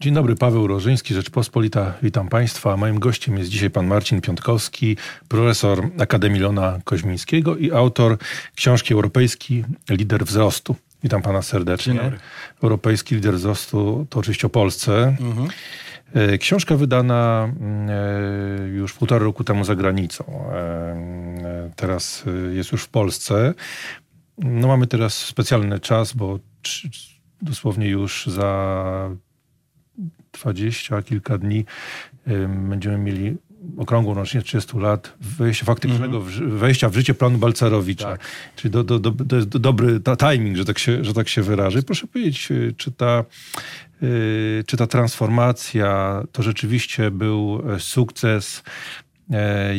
Dzień dobry, Paweł Rożyński, Rzeczpospolita. Witam Państwa. Moim gościem jest dzisiaj pan Marcin Piątkowski, profesor Akademii Lona Koźmińskiego i autor książki Europejski Lider Wzrostu. Witam pana serdecznie. Europejski Lider Wzrostu to oczywiście o Polsce. Mhm. Książka wydana e, już półtora roku temu za granicą. E, teraz jest już w Polsce. No mamy teraz specjalny czas, bo dosłownie już za dwadzieścia kilka dni będziemy mieli okrągłą rocznicę 30 lat wejścia, faktycznego mm -hmm. wejścia w życie planu Balcerowicza. Tak. Czyli do, do, do, to jest dobry timing, że tak się, że tak się wyrażę. Proszę powiedzieć, y, czy ta, y, czy ta transformacja to rzeczywiście był e, sukces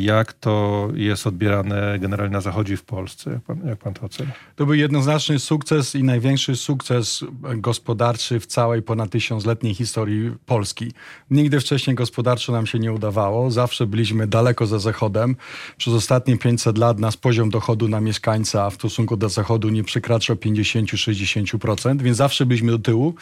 jak to jest odbierane generalnie na Zachodzie i w Polsce? Jak pan, jak pan to ocenia? To był jednoznaczny sukces i największy sukces gospodarczy w całej ponad tysiącletniej historii Polski. Nigdy wcześniej gospodarczo nam się nie udawało. Zawsze byliśmy daleko za Zachodem. Przez ostatnie 500 lat nasz poziom dochodu na mieszkańca w stosunku do Zachodu nie przekraczał 50-60%, więc zawsze byliśmy do tyłu.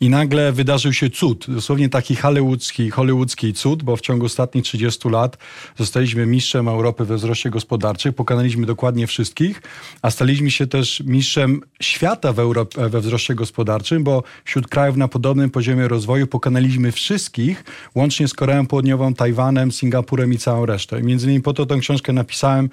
I nagle wydarzył się cud, dosłownie taki hollywoodzki, hollywoodzki cud, bo w ciągu ostatnich 30 lat Zostaliśmy mistrzem Europy we wzroście gospodarczym, pokonaliśmy dokładnie wszystkich, a staliśmy się też mistrzem świata w Europie, we wzroście gospodarczym, bo wśród krajów na podobnym poziomie rozwoju pokonaliśmy wszystkich, łącznie z Koreą Południową, Tajwanem, Singapurem i całą resztę. Między innymi po to tę książkę napisałem,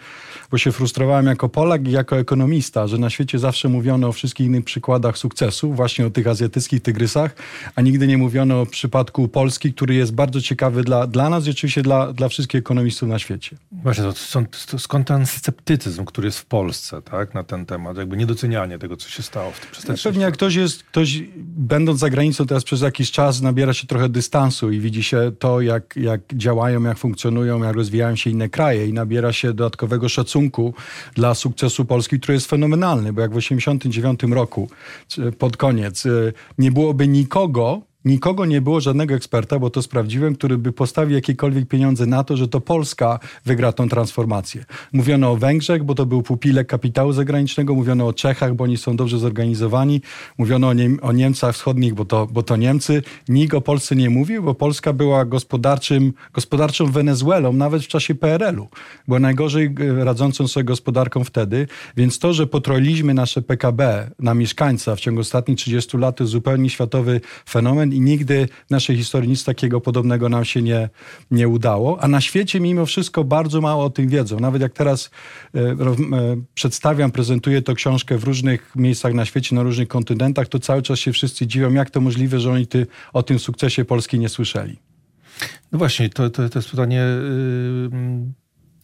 bo się frustrowałem jako Polak i jako ekonomista, że na świecie zawsze mówiono o wszystkich innych przykładach sukcesu, właśnie o tych azjatyckich tygrysach, a nigdy nie mówiono o przypadku Polski, który jest bardzo ciekawy dla, dla nas i oczywiście dla, dla wszystkich ekonomistów miejscu na świecie. Właśnie, to, stąd, to skąd ten sceptycyzm, który jest w Polsce tak, na ten temat, jakby niedocenianie tego, co się stało w tym przez Pewnie jak ktoś jest, ktoś będąc za granicą teraz przez jakiś czas nabiera się trochę dystansu i widzi się to, jak, jak działają, jak funkcjonują, jak rozwijają się inne kraje i nabiera się dodatkowego szacunku dla sukcesu Polski, który jest fenomenalny, bo jak w 1989 roku pod koniec y, nie byłoby nikogo, Nikogo nie było, żadnego eksperta, bo to sprawdziłem, który by postawił jakiekolwiek pieniądze na to, że to Polska wygra tą transformację. Mówiono o Węgrzech, bo to był pupilek kapitału zagranicznego, mówiono o Czechach, bo oni są dobrze zorganizowani, mówiono o, o Niemcach wschodnich, bo to, bo to Niemcy. Nikt o Polsce nie mówił, bo Polska była gospodarczym, gospodarczą Wenezuelą, nawet w czasie PRL-u. Była najgorzej e, radzącą sobie gospodarką wtedy, więc to, że potroiliśmy nasze PKB na mieszkańca w ciągu ostatnich 30 lat, to zupełnie światowy fenomen i nigdy w naszej historii nic takiego podobnego nam się nie, nie udało. A na świecie mimo wszystko bardzo mało o tym wiedzą. Nawet jak teraz e, e, przedstawiam, prezentuję tę książkę w różnych miejscach na świecie, na różnych kontynentach, to cały czas się wszyscy dziwią, jak to możliwe, że oni ty, o tym sukcesie Polski nie słyszeli. No właśnie, to, to, to jest pytanie, y,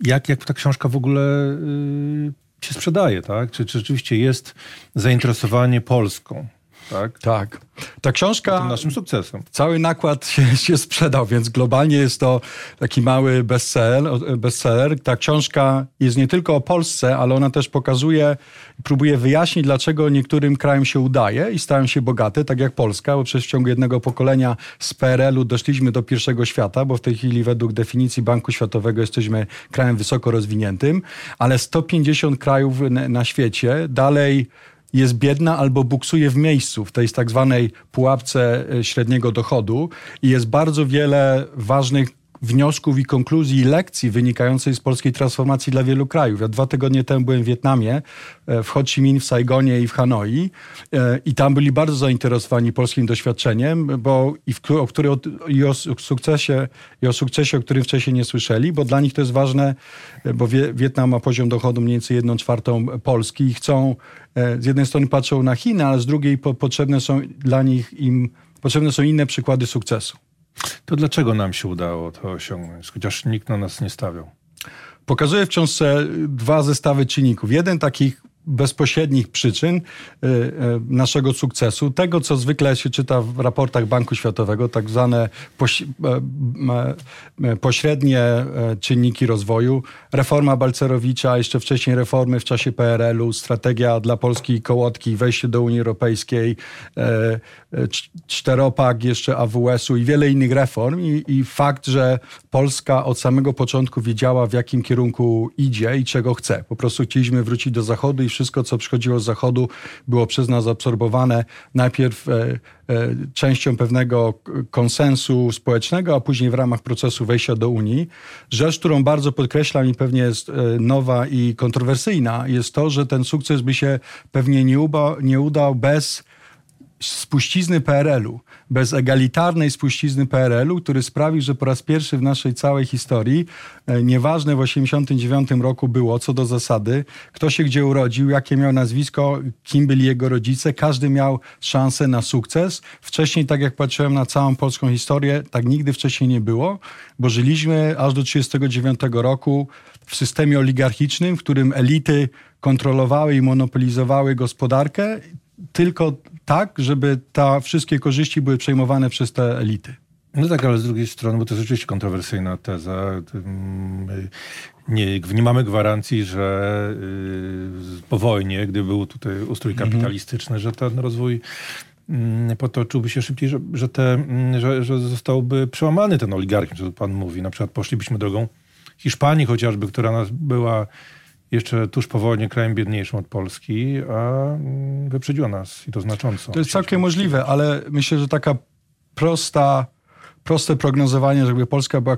jak, jak ta książka w ogóle y, się sprzedaje, tak? Czy, czy rzeczywiście jest zainteresowanie Polską? Tak. tak. Ta książka. Tym naszym sukcesem. Cały nakład się, się sprzedał, więc globalnie jest to taki mały bestseller, bestseller. Ta książka jest nie tylko o Polsce, ale ona też pokazuje, próbuje wyjaśnić, dlaczego niektórym krajom się udaje i stają się bogate, tak jak Polska, bo przez w ciągu jednego pokolenia z PRL-u doszliśmy do pierwszego świata, bo w tej chwili według definicji Banku Światowego jesteśmy krajem wysoko rozwiniętym, ale 150 krajów na, na świecie dalej jest biedna albo buksuje w miejscu, w tej tak zwanej pułapce e, średniego dochodu i jest bardzo wiele ważnych wniosków i konkluzji i lekcji wynikającej z polskiej transformacji dla wielu krajów. Ja dwa tygodnie temu byłem w Wietnamie, e, w Ho Chi Minh, w Saigonie i w Hanoi e, i tam byli bardzo zainteresowani polskim doświadczeniem, bo i, w, o, który, i, o sukcesie, i o sukcesie, o którym wcześniej nie słyszeli, bo dla nich to jest ważne, e, bo Wietnam ma poziom dochodu mniej więcej jedną czwartą Polski i chcą, z jednej strony patrzą na Chiny, ale z drugiej po, potrzebne są dla nich im, potrzebne są inne przykłady sukcesu. To dlaczego nam się udało to osiągnąć, chociaż nikt na nas nie stawiał? Pokazuję w książce dwa zestawy czynników. Jeden takich bezpośrednich przyczyn y, y, naszego sukcesu, tego co zwykle się czyta w raportach Banku Światowego, tak zwane e, pośrednie e, czynniki rozwoju, reforma Balcerowicza, jeszcze wcześniej reformy w czasie PRL-u, strategia dla Polski i kołotki, wejście do Unii Europejskiej, e, czteropak jeszcze AWS-u i wiele innych reform. I, i fakt, że Polska od samego początku wiedziała w jakim kierunku idzie i czego chce. Po prostu chcieliśmy wrócić do Zachodu i wszystko, co przychodziło z zachodu, było przez nas absorbowane najpierw e, e, częścią pewnego konsensu społecznego, a później w ramach procesu wejścia do Unii. Rzecz, którą bardzo podkreślam i pewnie jest e, nowa i kontrowersyjna, jest to, że ten sukces by się pewnie nie, uba, nie udał bez spuścizny PRL-u, bez egalitarnej spuścizny PRL-u, który sprawił, że po raz pierwszy w naszej całej historii, e, nieważne w 1989 roku było co do zasady, kto się gdzie urodził, jakie miał nazwisko, kim byli jego rodzice, każdy miał szansę na sukces. Wcześniej, tak jak patrzyłem na całą polską historię, tak nigdy wcześniej nie było, bo żyliśmy aż do 1939 roku w systemie oligarchicznym, w którym elity kontrolowały i monopolizowały gospodarkę tylko tak, żeby ta wszystkie korzyści były przejmowane przez te elity. No tak, ale z drugiej strony, bo to jest rzeczywiście kontrowersyjna teza, nie, nie mamy gwarancji, że y, po wojnie, gdy był tutaj ustrój mhm. kapitalistyczny, że ten rozwój mm, potoczyłby się szybciej, że, że, te, mm, że, że zostałby przełamany ten oligarchizm, co pan mówi. Na przykład poszlibyśmy drogą Hiszpanii chociażby, która nas była jeszcze tuż po wojnie krajem biedniejszym od Polski, a mm, wyprzedziła nas i to znacząco. To jest całkiem możliwe, ale myślę, że taka prosta, proste prognozowanie, żeby Polska była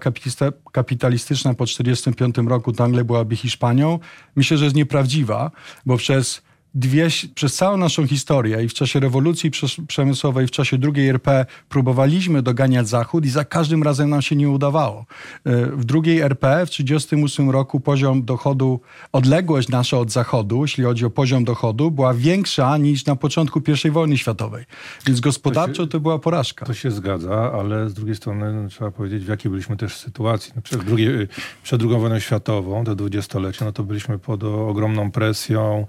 kapitalistyczna po 1945 roku, to nagle byłaby Hiszpanią, myślę, że jest nieprawdziwa, bo przez dwie, przez całą naszą historię i w czasie rewolucji przemysłowej, w czasie drugiej RP próbowaliśmy doganiać Zachód i za każdym razem nam się nie udawało. E, w drugiej RP w 1938 roku poziom dochodu, odległość nasza od Zachodu, jeśli chodzi o poziom dochodu, była większa niż na początku I wojny światowej. Więc gospodarczo to, się, to była porażka. To się zgadza, ale z drugiej strony no, trzeba powiedzieć, w jakiej byliśmy też sytuacji. No, przed, drugiej, przed II wojną światową, to dwudziestolecie, no to byliśmy pod ogromną presją,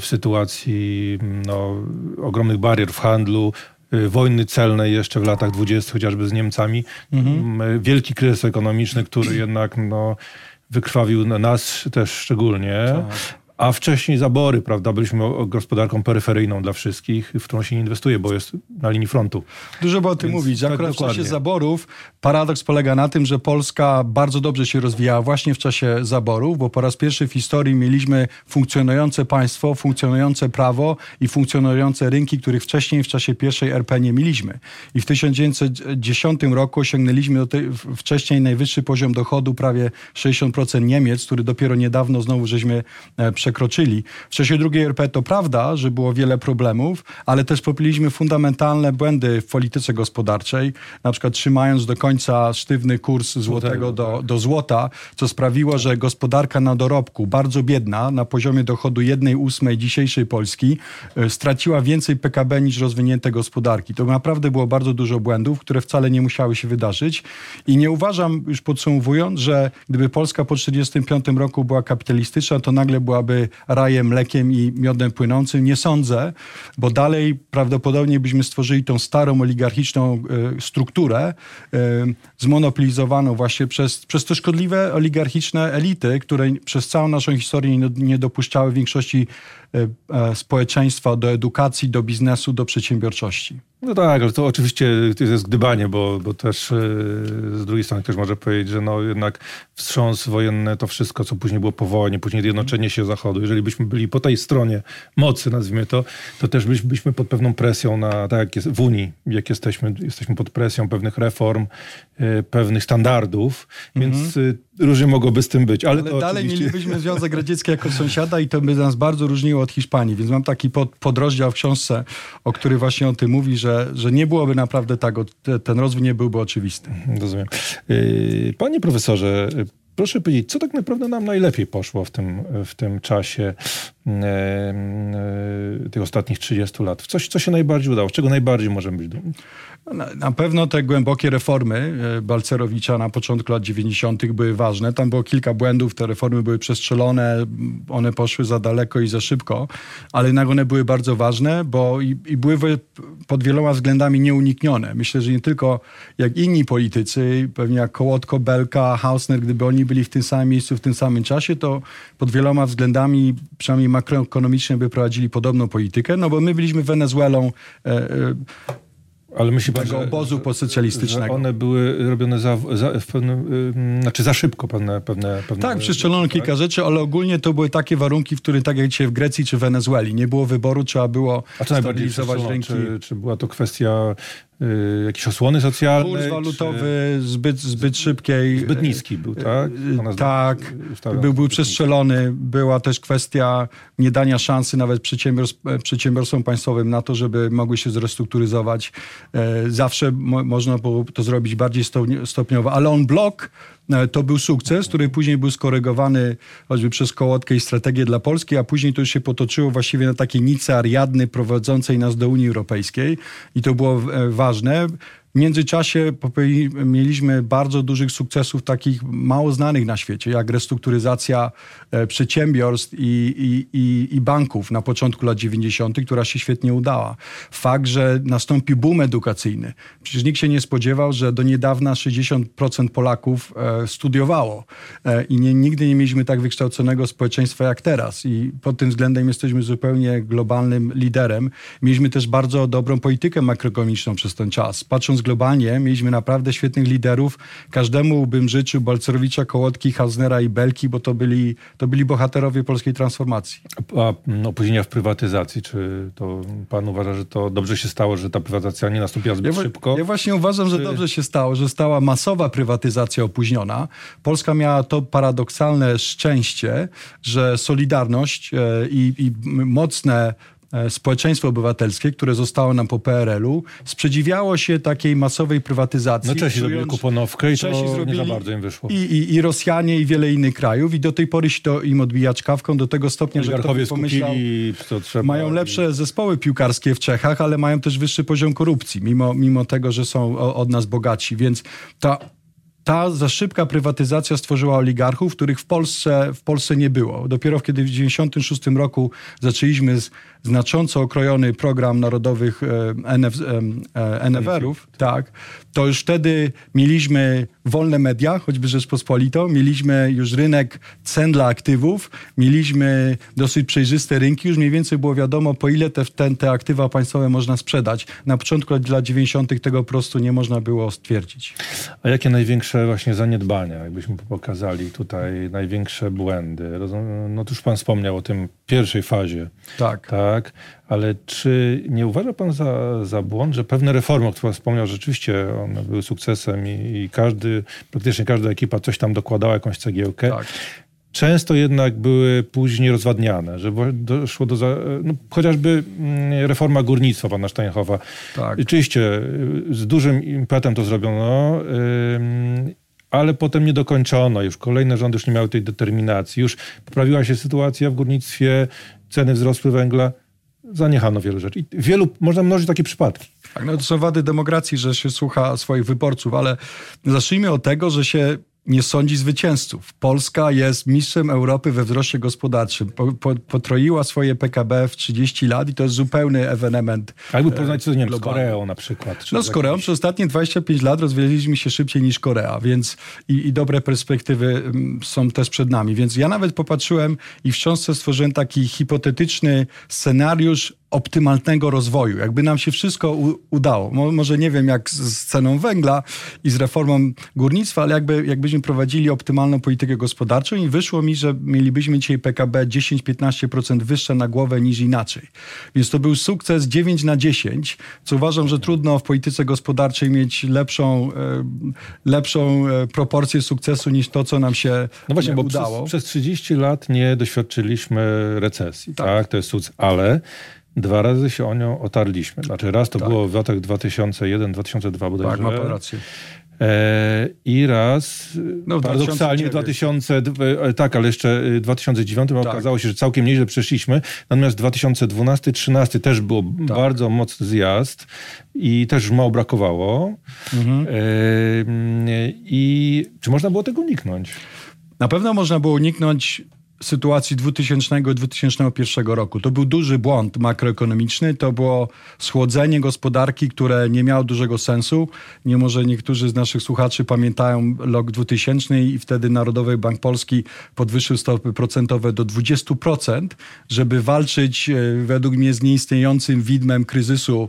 w sytuacji no, ogromnych barier w handlu, y, wojny celnej jeszcze w latach dwudziestych, chociażby z Niemcami. Mhm. Wielki kryzys ekonomiczny, który jednak no, wykrwawił nas też szczególnie. Tak a wcześniej zabory, prawda? Byliśmy gospodarką peryferyjną dla wszystkich, w którą się nie inwestuje, bo jest na linii frontu. Dużo by o tym mówić. Tak Akurat w czasie zaborów paradoks polega na tym, że Polska bardzo dobrze się rozwijała właśnie w czasie zaborów, bo po raz pierwszy w historii mieliśmy funkcjonujące państwo, funkcjonujące prawo i funkcjonujące rynki, których wcześniej w czasie pierwszej RP nie mieliśmy. I w 1910 roku osiągnęliśmy wcześniej najwyższy poziom dochodu, prawie 60% Niemiec, który dopiero niedawno znowu żeśmy przeszli przekroczyli. W czasie drugiej RP to prawda, że było wiele problemów, ale też popełniliśmy fundamentalne błędy w polityce gospodarczej, na przykład trzymając do końca sztywny kurs złotego do, tak. do złota, co sprawiło, że gospodarka na dorobku, bardzo biedna, na poziomie dochodu jednej ósmej dzisiejszej Polski, e, straciła więcej PKB niż rozwinięte gospodarki. To naprawdę było bardzo dużo błędów, które wcale nie musiały się wydarzyć i nie uważam, już podsumowując, że gdyby Polska po 1945 roku była kapitalistyczna, to nagle byłaby rajem, mlekiem i miodem płynącym? Nie sądzę, bo dalej prawdopodobnie byśmy stworzyli tą starą oligarchiczną e, strukturę e, zmonopolizowaną właśnie przez, przez te szkodliwe oligarchiczne elity, które przez całą naszą historię nie, dopuszczały większości społeczeństwa do edukacji, do biznesu, do przedsiębiorczości. No tak, ale to oczywiście to jest gdybanie, bo, bo też e, z drugiej strony ktoś może powiedzieć, że no jednak wstrząs wojenny, to wszystko, co później było po wojnie, później zjednoczenie się Zachodu, jeżeli byśmy byli po tej stronie mocy, nazwijmy to, to też byliśmy pod pewną presją na, tak jak jest w Unii, jak jesteśmy, jesteśmy pod presją pewnych reform, e, pewnych standardów, więc mhm. Różnie mogłoby z tym być. Ale, ale dalej oczywiście... mielibyśmy Związek Radziecki jako sąsiada i to by nas bardzo różniło od Hiszpanii, więc mam taki pod, podrozdział w książce, o który właśnie o tym mówi, że że, nie byłoby naprawdę tak, ten rozwój nie byłby oczywisty. Rozumiem. Y, panie profesorze, proszę powiedzieć, co tak naprawdę nam najlepiej poszło w tym, w tym czasie e, e, tych ostatnich 30 lat? Coś, co się najbardziej udało? Z czego najbardziej możemy być dumni? Na, na, pewno te głębokie reformy e, Balcerowicza na początku lat 90. były ważne. Tam było kilka błędów, te reformy były przestrzelone, one poszły za daleko i za szybko, ale jednak one były bardzo ważne, bo i, i były pod wieloma względami nieuniknione. Myślę, że nie tylko jak inni politycy, pewnie jak Kołotko, Belka, Hausner, gdyby oni byli w tym samym miejscu w tym samym czasie, to pod wieloma względami, przynajmniej makroekonomicznie, by prowadzili podobną politykę, no bo my byliśmy Wenezuelą e, e, Ale myśli pan, tego obozu postsocjalistycznego. Że one były robione za, za, w pewnym, y, znaczy za szybko pewne... pewne, pewne tak, przeszczelono tak? kilka rzeczy, ale ogólnie to były takie warunki, w których tak jak dzisiaj w Grecji czy Wenezueli, nie było wyboru, trzeba było A co najbardziej rynki. Czy, czy była to kwestia y, jakiejś osłony socjalnej? Kurs walutowy czy... zbyt, zbyt szybkiej. Zbyt niski był, tak? Y, tak, był, był przestrzelony. Była też kwestia niedania szansy nawet przedsiębiorstw, przedsiębiorstwom państwowym na to, żeby mogły się zrestrukturyzować. E, zawsze mo można było to zrobić bardziej stopniowo, ale on blok e, to był sukces, który później był skorygowany choćby przez Kołotkę i strategię dla Polski, a później to już się potoczyło właściwie na takiej nicy Ariadny prowadzącej nas do Unii Europejskiej i to było e, ważne. Międzyczasie mieliśmy bardzo dużych sukcesów takich mało znanych na świecie, jak restrukturyzacja e, przedsiębiorstw i, i, i, i, banków na początku lat 90., która się świetnie udała. Fakt, że nastąpi boom edukacyjny. Przecież nikt się nie spodziewał, że do niedawna 60% Polaków e, studiowało e, i nie, nigdy nie mieliśmy tak wykształconego społeczeństwa jak teraz. I pod tym względem jesteśmy zupełnie globalnym liderem. Mieliśmy też bardzo dobrą politykę makroekonomiczną przez ten czas. Patrząc globalnie mieliśmy naprawdę świetnych liderów. Każdemu bym życzył Balcerowicza, Kołotki, Haznera i Belki, bo to byli, to byli bohaterowie polskiej transformacji. A opóźnienia w prywatyzacji, czy to pan uważa, że to dobrze się stało, że ta prywatyzacja nie nastąpiła zbyt ja, szybko? Ja właśnie uważam, czy... że dobrze się stało, że stała masowa prywatyzacja opóźniona. Polska miała to paradoksalne szczęście, że Solidarność e, i, i mocne społeczeństwo obywatelskie, które zostało nam po PRL-u, sprzeciwiało się takiej masowej prywatyzacji. No Czesi zrobili kuponowkę i Czesi to zrobili, nie za bardzo im wyszło. I, i, I Rosjanie i wiele innych krajów i do tej pory się to im odbija czkawką do tego stopnia, że ktoś pomyślał, trzeba. Mają lepsze zespoły piłkarskie w Czechach, ale mają też wyższy poziom korupcji, mimo, mimo tego, że są od nas bogaci, więc ta ta za szybka prywatyzacja stworzyła oligarchów, których w Polsce, w Polsce nie było. Dopiero kiedy w 1996 roku zaczęliśmy z, znacząco okrojony program narodowych e, NF, e, e NFR-ów, tak, to już wtedy mieliśmy wolne media, choćby Rzeczpospolito, mieliśmy już rynek cen dla aktywów, mieliśmy dosyć przejrzyste rynki, już mniej więcej było wiadomo, po ile te, te, te aktywa państwowe można sprzedać. Na początku lat 90. tego po prostu nie można było stwierdzić. A jakie największe właśnie zaniedbania, jakbyśmy pokazali tutaj, największe błędy? No to już pan wspomniał o tym pierwszej fazie. Tak. Tak ale czy nie uważa pan za, za błąd, że pewne reformy, o których pan wspomniał, rzeczywiście one były sukcesem i, i każdy, praktycznie każda ekipa coś tam dokładała, jakąś cegiełkę, tak często jednak były później rozwadniane, że doszło do, no, chociażby mm, reforma górnictwa pana Steinhofa. Tak. Oczywiście z dużym impetem to zrobiono, ale potem nie dokończono. Już kolejne rządy już nie miały tej determinacji. Już poprawiła się sytuacja w górnictwie, ceny wzrosły węgla zaniechano wielu rzeczy. I wielu, można mnożyć takie przypadki. Tak, no to są wady demokracji, że się słucha swoich wyborców, ale zacznijmy od tego, że się nie sądzi zwycięzców. Polska jest mistrzem Europy we wzroście gospodarczym. Po, po, potroiła swoje PKB w 30 lat i to jest zupełny ewenement. Jakby porównać to, nie wiem, z Koreą na przykład. No z Koreą przez ostatnie 25 lat rozwijaliśmy się szybciej niż Korea, więc i, i, dobre perspektywy mm, są też przed nami. Więc ja nawet popatrzyłem i w książce stworzyłem taki hipotetyczny scenariusz optymalnego rozwoju. Jakby nam się wszystko udało. może nie wiem jak z, z, ceną węgla i z reformą górnictwa, ale jakby, jakbyśmy prowadzili optymalną politykę gospodarczą i wyszło mi, że mielibyśmy dzisiaj PKB 10-15% wyższe na głowę niż inaczej. Więc to był sukces 9 na 10, co uważam, że trudno w polityce gospodarczej mieć lepszą, e, lepszą e, proporcję sukcesu niż to, co nam się no właśnie, bo udało. Przez, przez 30 lat nie doświadczyliśmy recesji, tak? tak? To jest sukces, ale dwa razy się o nią otarliśmy. Znaczy raz to tak. było w latach 2001-2002 bodajże. Tak, ma pan rację. E, I raz, no, paradoksalnie w 2000, e, tak, ale jeszcze w 2009 tak. okazało się, że całkiem nieźle przeszliśmy. Natomiast 2012-2013 też było tak. bardzo mocny zjazd i też mało brakowało. Mhm. E, I czy można było tego uniknąć? Na pewno można było uniknąć sytuacji 2000-2001 roku. To był duży błąd makroekonomiczny, to było schłodzenie gospodarki, które nie miało dużego sensu. Nie może niektórzy z naszych słuchaczy pamiętają rok 2000 i wtedy Narodowy Bank Polski podwyższył stopy procentowe do 20%, żeby walczyć e, według mnie z nieistniejącym widmem kryzysu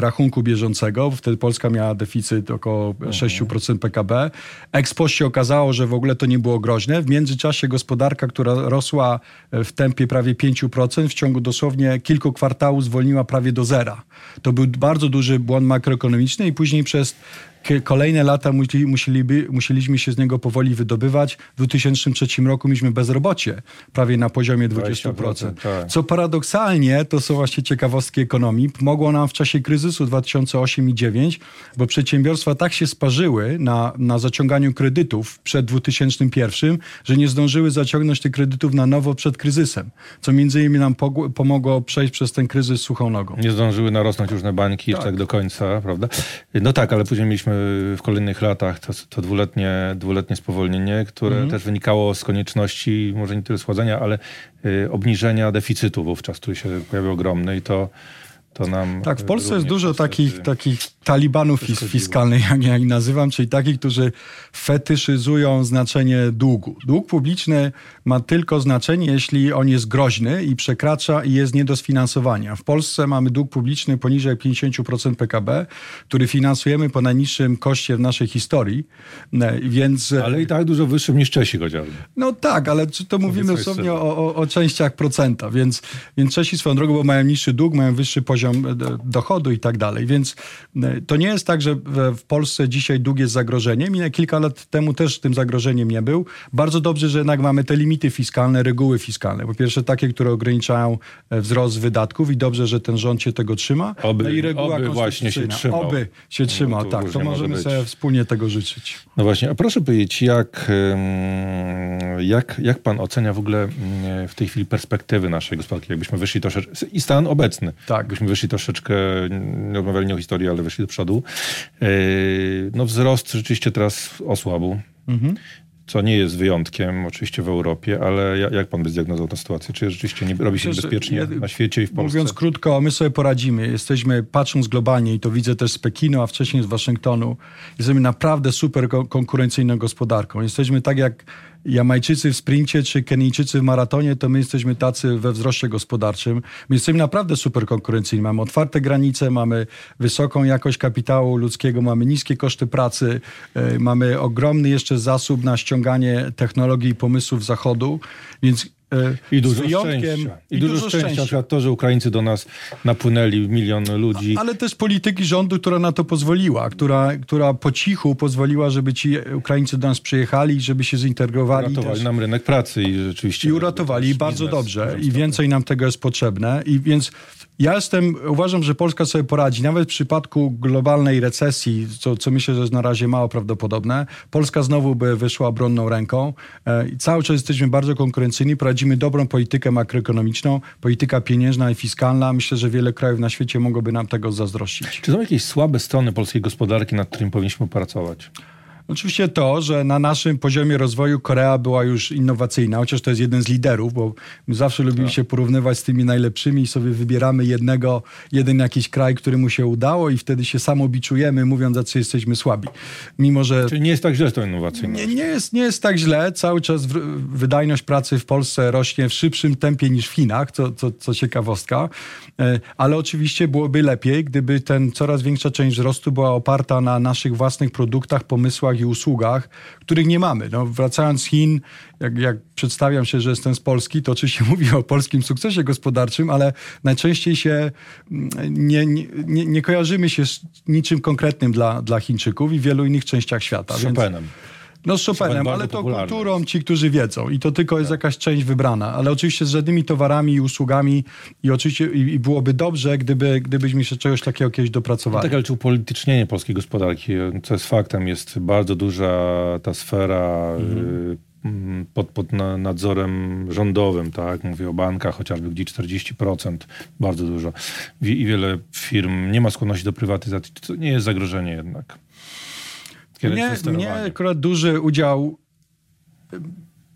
rachunku bieżącego. Wtedy Polska miała deficyt około 6% PKB. Ekspo się okazało, że w ogóle to nie było groźne. W międzyczasie gospodarka, która rosła w tempie prawie 5%, w ciągu dosłownie kilku kwartałów zwolniła prawie do zera. To był bardzo duży błąd makroekonomiczny i później przez kolejne lata musieliby, musieliśmy się z niego powoli wydobywać. W 2003 roku mieliśmy bezrobocie prawie na poziomie 20%. 20% tak. Co paradoksalnie, to są właśnie ciekawostki ekonomii, pomogło nam w czasie kryzysu 2008 i 2009, bo przedsiębiorstwa tak się sparzyły na, na zaciąganiu kredytów przed 2001, że nie zdążyły zaciągnąć tych kredytów na nowo przed kryzysem, co między innymi nam pomogło przejść przez ten kryzys suchą nogą. Nie zdążyły narosnąć różne bańki tak. tak do końca, prawda? No tak, ale później mieliśmy w kolejnych latach to, to dwuletnie, dwuletnie spowolnienie, które mhm. też wynikało z konieczności, może nie tyle schładzenia, ale y, obniżenia deficytu wówczas, który się pojawił ogromny i to to nam. Tak, w Polsce jest dużo takich, takich talibanów fis fiskalnych, jak ja ich nazywam, czyli takich, którzy fetyszyzują znaczenie długu. Dług publiczny ma tylko znaczenie, jeśli on jest groźny i przekracza i jest nie do sfinansowania. W Polsce mamy dług publiczny poniżej 50% PKB, który finansujemy po najniższym koszcie w naszej historii, e, więc... Ale i tak dużo wyższym niż Czesi chociażby. No tak, ale to mówimy dosłownie o, o, o częściach procenta, więc, więc Czesi swoją drogą, bo mają niższy dług, mają wyższy poziom e, dochodu i tak dalej, więc e, to nie jest tak, że w Polsce dzisiaj dług jest zagrożeniem i kilka lat temu też tym zagrożeniem nie był. Bardzo dobrze, że jednak mamy te limity fiskalne, reguły fiskalne. Po pierwsze takie, które ograniczają e, wzrost wydatków i dobrze, że ten rząd się tego trzyma. Oby, no i reguła oby właśnie się trzymał. Oby się trzymał, no, to tak. To możemy może sobie wspólnie tego życzyć. No właśnie, a proszę powiedzieć, jak, jak, jak pan ocenia w ogóle w tej chwili perspektywy naszej gospodarki? Jakbyśmy wyszli troszeczkę, i stan obecny, tak. jakbyśmy wyszli troszeczkę, nie rozmawiali nie o historii, ale wyszli do przodu, e, no wzrost rzeczywiście teraz osłabł. Mhm co nie jest wyjątkiem oczywiście w Europie, ale jak pan by zdiagnozował tę sytuację? Czy rzeczywiście nie robi się niebezpiecznie na świecie i w Polsce? Mówiąc krótko, my sobie poradzimy. Jesteśmy, patrząc globalnie i to widzę też z Pekinu, a wcześniej z Waszyngtonu, jesteśmy naprawdę super konkurencyjną gospodarką. Jesteśmy tak jak Jamajczycy w sprincie czy Kenijczycy w maratonie, to my jesteśmy tacy we wzroście gospodarczym. My jesteśmy naprawdę super konkurencyjni. Mamy otwarte granice, mamy wysoką jakość kapitału ludzkiego, mamy niskie koszty pracy, yy, mamy ogromny jeszcze zasób na ściąganie technologii i pomysłów zachodu, więc E, I dużo szczęścia. I, I dużo, dużo szczęścia. szczęścia. to, że Ukraińcy do nas napłynęli, milion ludzi. Ale też polityki rządu, która na to pozwoliła, która, która po cichu pozwoliła, żeby ci Ukraińcy do nas przyjechali, żeby się zintegrowali. Uratowali też. nam rynek pracy i rzeczywiście... I uratowali, bardzo dobrze. I więcej nam tego jest potrzebne. I więc ja jestem, uważam, że Polska sobie poradzi. Nawet w przypadku globalnej recesji, co, co myślę, że jest na razie mało prawdopodobne, Polska znowu by wyszła obronną ręką. E, cały czas jesteśmy bardzo konkurencyjni, prowadzimy dobrą politykę makroekonomiczną, polityka pieniężna i fiskalna. Myślę, że wiele krajów na świecie mogłoby nam tego zazdrościć. Czy są jakieś słabe strony polskiej gospodarki, nad którymi powinniśmy pracować? Oczywiście to, że na naszym poziomie rozwoju Korea była już innowacyjna, chociaż to jest jeden z liderów, bo my zawsze lubimy tak. się porównywać z tymi najlepszymi i sobie wybieramy jednego, jeden jakiś kraj, który mu się udało i wtedy się samobiczujemy, mówiąc, że jesteśmy słabi. Mimo, że... Czyli nie jest tak źle z tą innowacyjną. Nie, nie, jest, nie jest tak źle. Cały czas wydajność pracy w Polsce rośnie w szybszym tempie niż w Chinach, co, co, co ciekawostka. E, ale oczywiście byłoby lepiej, gdyby ten coraz większa część wzrostu była oparta na naszych własnych produktach, pomysłach i usługach, których nie mamy. No, wracając z Chin, jak, jak przedstawiam się, że jestem z Polski, to oczywiście mówię o polskim sukcesie gospodarczym, ale najczęściej się mm, nie, nie, nie kojarzymy się z niczym konkretnym dla, dla Chińczyków i w wielu innych częściach świata. Z Chopinem. Więc, no z Chopinem, ale to kulturą ci, którzy wiedzą i to tylko jest tak. jakaś część wybrana, ale oczywiście z żadnymi towarami i usługami i oczywiście i, i byłoby dobrze, gdyby, gdybyśmy się czegoś takiego kiedyś dopracowali. No tak, ale czy upolitycznienie polskiej gospodarki, co jest faktem, jest bardzo duża ta sfera mhm. Y, pod, pod nadzorem rządowym, tak? Mówię o bankach chociażby, gdzie 40%, bardzo dużo. I wiele firm nie ma skłonności do prywatyzacji. To nie jest zagrożenie jednak. Mnie, mnie akurat duży udział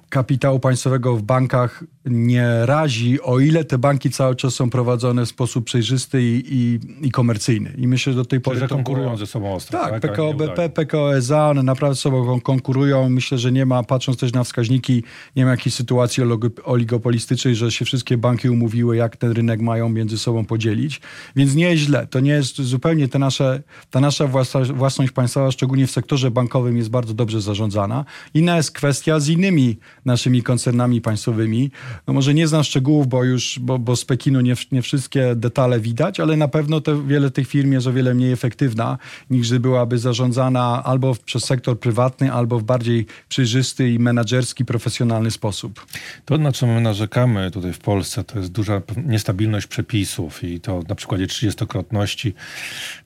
kapitału państwowego w bankach nie razi, o ile te banki cały czas są prowadzone w sposób przejrzysty i, i, i komercyjny. I myślę, że do tej pory Czyli, że to konkurują było... ze sobą ostro. Tak, tak? PKO BP, PKO SA, one naprawdę ze sobą konkurują. Myślę, że nie ma, patrząc też na wskaźniki, nie ma jakiejś sytuacji oligopolistycznej, że się wszystkie banki umówiły, jak ten rynek mają między sobą podzielić. Więc nie jest źle. To nie jest zupełnie te nasze, ta nasza własność państwowa, szczególnie w sektorze bankowym, jest bardzo dobrze zarządzana. Inna jest kwestia z innymi naszymi koncernami państwowymi. No może nie znam szczegółów, bo już, bo, bo z Pekinu nie, nie wszystkie detale widać, ale na pewno te, wiele tych firm jest o wiele mniej efektywna, niż byłaby zarządzana albo przez sektor prywatny, albo w bardziej przejrzysty i menedżerski, profesjonalny sposób. To, na co my narzekamy tutaj w Polsce, to jest duża niestabilność przepisów i to na przykładzie trzydziestokrotności,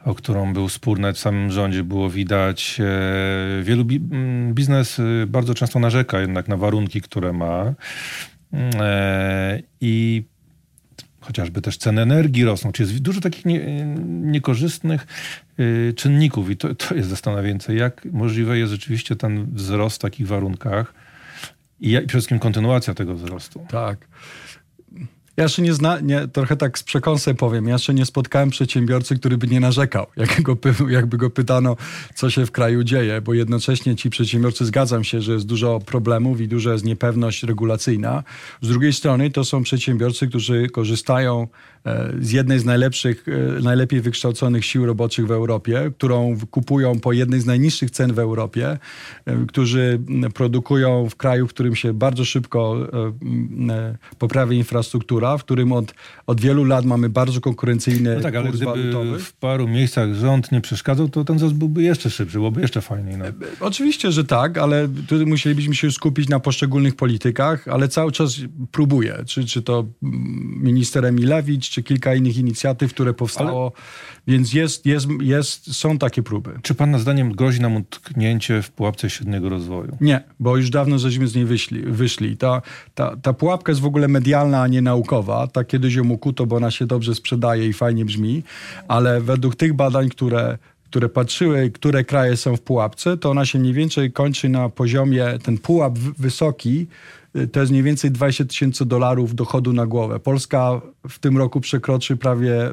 o którą był spór nawet w samym rządzie, było widać. E, wielu bi biznes e, bardzo często narzeka jednak na warunki, które ma i chociażby też ceny energii rosną, czy jest dużo takich nie, niekorzystnych y, czynników i to, to jest zastanawiające, jak możliwe jest rzeczywiście ten wzrost w takich warunkach i przede wszystkim kontynuacja tego wzrostu. Tak. Ja jeszcze nie zna, nie, trochę tak z przekąsem powiem, ja jeszcze nie spotkałem przedsiębiorcy, który by nie narzekał, jak go, jakby go pytano, co się w kraju dzieje, bo jednocześnie ci przedsiębiorcy, zgadzam się, że jest dużo problemów i duża jest niepewność regulacyjna. Z drugiej strony to są przedsiębiorcy, którzy korzystają z jednej z najlepszych, e, najlepiej wykształconych sił roboczych w Europie, którą kupują po jednej z najniższych cen w Europie, e, którzy produkują w kraju, w którym się bardzo szybko poprawia infrastruktura, w którym od, od wielu lat mamy bardzo konkurencyjny no tak, ale kurs gdyby walutowy. w paru miejscach rząd nie przeszkadzał, to ten wzrost byłby jeszcze szybszy, byłoby jeszcze fajniej. No. Oczywiście, że tak, ale tu musielibyśmy się skupić na poszczególnych politykach, ale cały czas próbuję, czy, czy to minister Emilewicz, czy kilka innych inicjatyw, które powstało, ale... więc jest, jest, jest, są takie próby. Czy pana zdaniem grozi nam utknięcie w pułapce średniego rozwoju? Nie, bo już dawno żeśmy z niej wyszli. wyszli. Ta, ta, ta pułapka jest w ogóle medialna, a nie naukowa tak kiedyś ją ukuto, bo ona się dobrze sprzedaje i fajnie brzmi, ale według tych badań, które które patrzyły, które kraje są w pułapce, to ona się mniej więcej kończy na poziomie, ten pułap wysoki, to jest mniej więcej 20 tysięcy dolarów dochodu na głowę. Polska w tym roku przekroczy prawie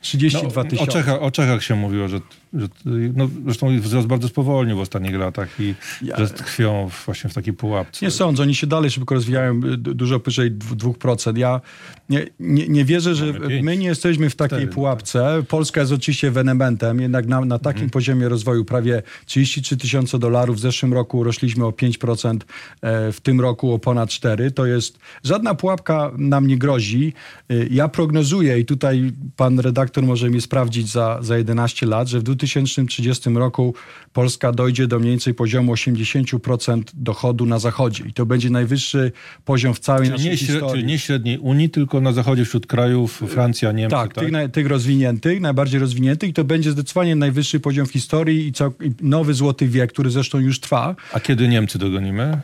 32 tysiące. No, o, Czechach, o Czechach się mówiło, że że, no, zresztą wzrost bardzo spowolnił w ostatnich latach i ja, że tkwią właśnie w takiej pułapce. Nie sądzę, oni się dalej szybko rozwijają, dużo powyżej 2%. Ja nie, nie, nie wierzę, że my nie jesteśmy w takiej 4, pułapce. Tak. Polska jest oczywiście wenementem, jednak na, na takim mhm. poziomie rozwoju prawie 33 tysiące dolarów. W zeszłym roku rośliśmy o 5%, e, w tym roku o ponad 4%. To jest, żadna pułapka nam nie grozi. E, ja prognozuję i tutaj pan redaktor może mnie sprawdzić za, za 11 lat, że w 2000 2030 roku Polska dojdzie do mniej więcej poziomu 80% dochodu na zachodzie. I to będzie najwyższy poziom w całej czyli naszej nie historii. Czyli nie średniej Unii, tylko na zachodzie wśród krajów Francja, Niemcy. Tak, tak? Tych, na, tych rozwiniętych, najbardziej rozwiniętych. I to będzie zdecydowanie najwyższy poziom w historii i, co, i nowy złoty wiek, który zresztą już trwa. A kiedy Niemcy dogonimy?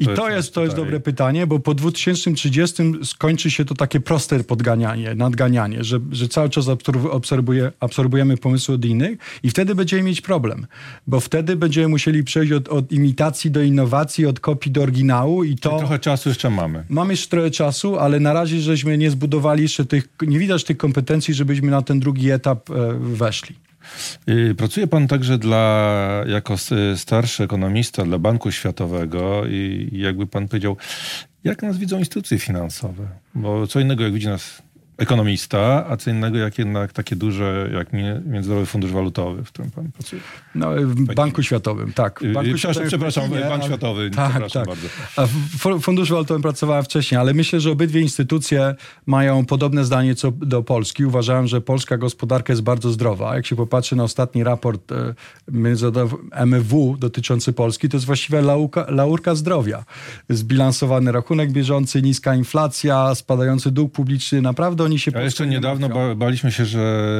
I to, jest, jest, to jest dobre pytanie, bo po 2030 skończy się to takie proste podganianie, nadganianie, że, że cały czas absorbuje, absorbujemy pomysły od innych i wtedy będziemy mieć problem, bo wtedy będziemy musieli przejść od, od imitacji do innowacji, od kopii do oryginału i to... Trochę czasu jeszcze mamy. Mamy jeszcze trochę czasu, ale na razie żeśmy nie zbudowali jeszcze tych, nie widać tych kompetencji, żebyśmy na ten drugi etap e, weszli. Y, pracuje pan także dla, jako starszy ekonomista dla Banku Światowego i jakby pan powiedział, jak nas widzą instytucje finansowe? Bo co innego, jak widzi nas ekonomista, a co innego jak jednak takie duże, jak Międzynarodowy Fundusz Walutowy, w którym pan pracuje. No, w Taki... Banku Światowym, tak. W Banku Światowym przepraszam, Pekinie, Bank Światowy, tak, przepraszam tak. bardzo. A w Funduszu Walutowym pracowałem wcześniej, ale myślę, że obydwie instytucje mają podobne zdanie co do Polski. Uważałem, że polska gospodarka jest bardzo zdrowa. Jak się popatrzy na ostatni raport e, MFW dotyczący Polski, to jest właściwie laurka, laurka zdrowia. Zbilansowany rachunek bieżący, niska inflacja, spadający dług publiczny. Naprawdę oni się A jeszcze niedawno ba baliśmy się, że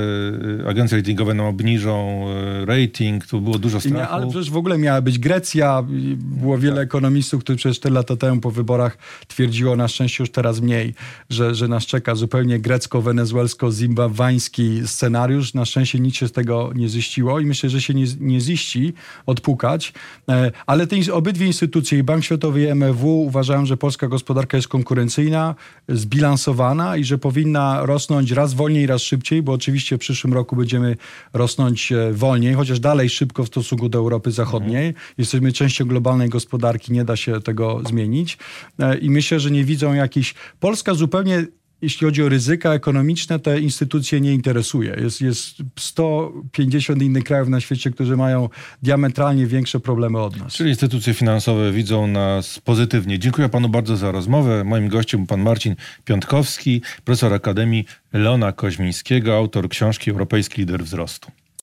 agencje ratingowe nam obniżą e, rating, tu było dużo strachu. Nie, ale przecież w ogóle miała być Grecja, było wiele tak. ekonomistów, którzy przecież 4 lata temu po wyborach twierdziło, na szczęście już teraz mniej, że, że nas czeka zupełnie grecko-wenezuelsko-zimbabwański scenariusz. Na szczęście nic się z tego nie ziściło i myślę, że się nie, nie ziści odpukać. E, ale te obydwie instytucje, i Bank Światowy i MFW uważają, że polska gospodarka jest konkurencyjna, zbilansowana i że powinna rosnąć raz wolniej, raz szybciej, bo oczywiście w przyszłym roku będziemy rosnąć e, wolniej, chociaż dalej szybko w stosunku do Europy Zachodniej. Mhm. Jesteśmy częścią globalnej gospodarki, nie da się tego zmienić. E, I myślę, że nie widzą jakichś... Polska zupełnie jeśli chodzi o ryzyka ekonomiczne, te instytucje nie interesuje. Jest, jest 150 innych krajów na świecie, którzy mają diametralnie większe problemy od nas. Czyli instytucje finansowe widzą nas pozytywnie. Dziękuję panu bardzo za rozmowę. Moim gościem był pan Marcin Piątkowski, profesor Akademii Leona Koźmińskiego, autor książki Europejski Lider Wzrostu.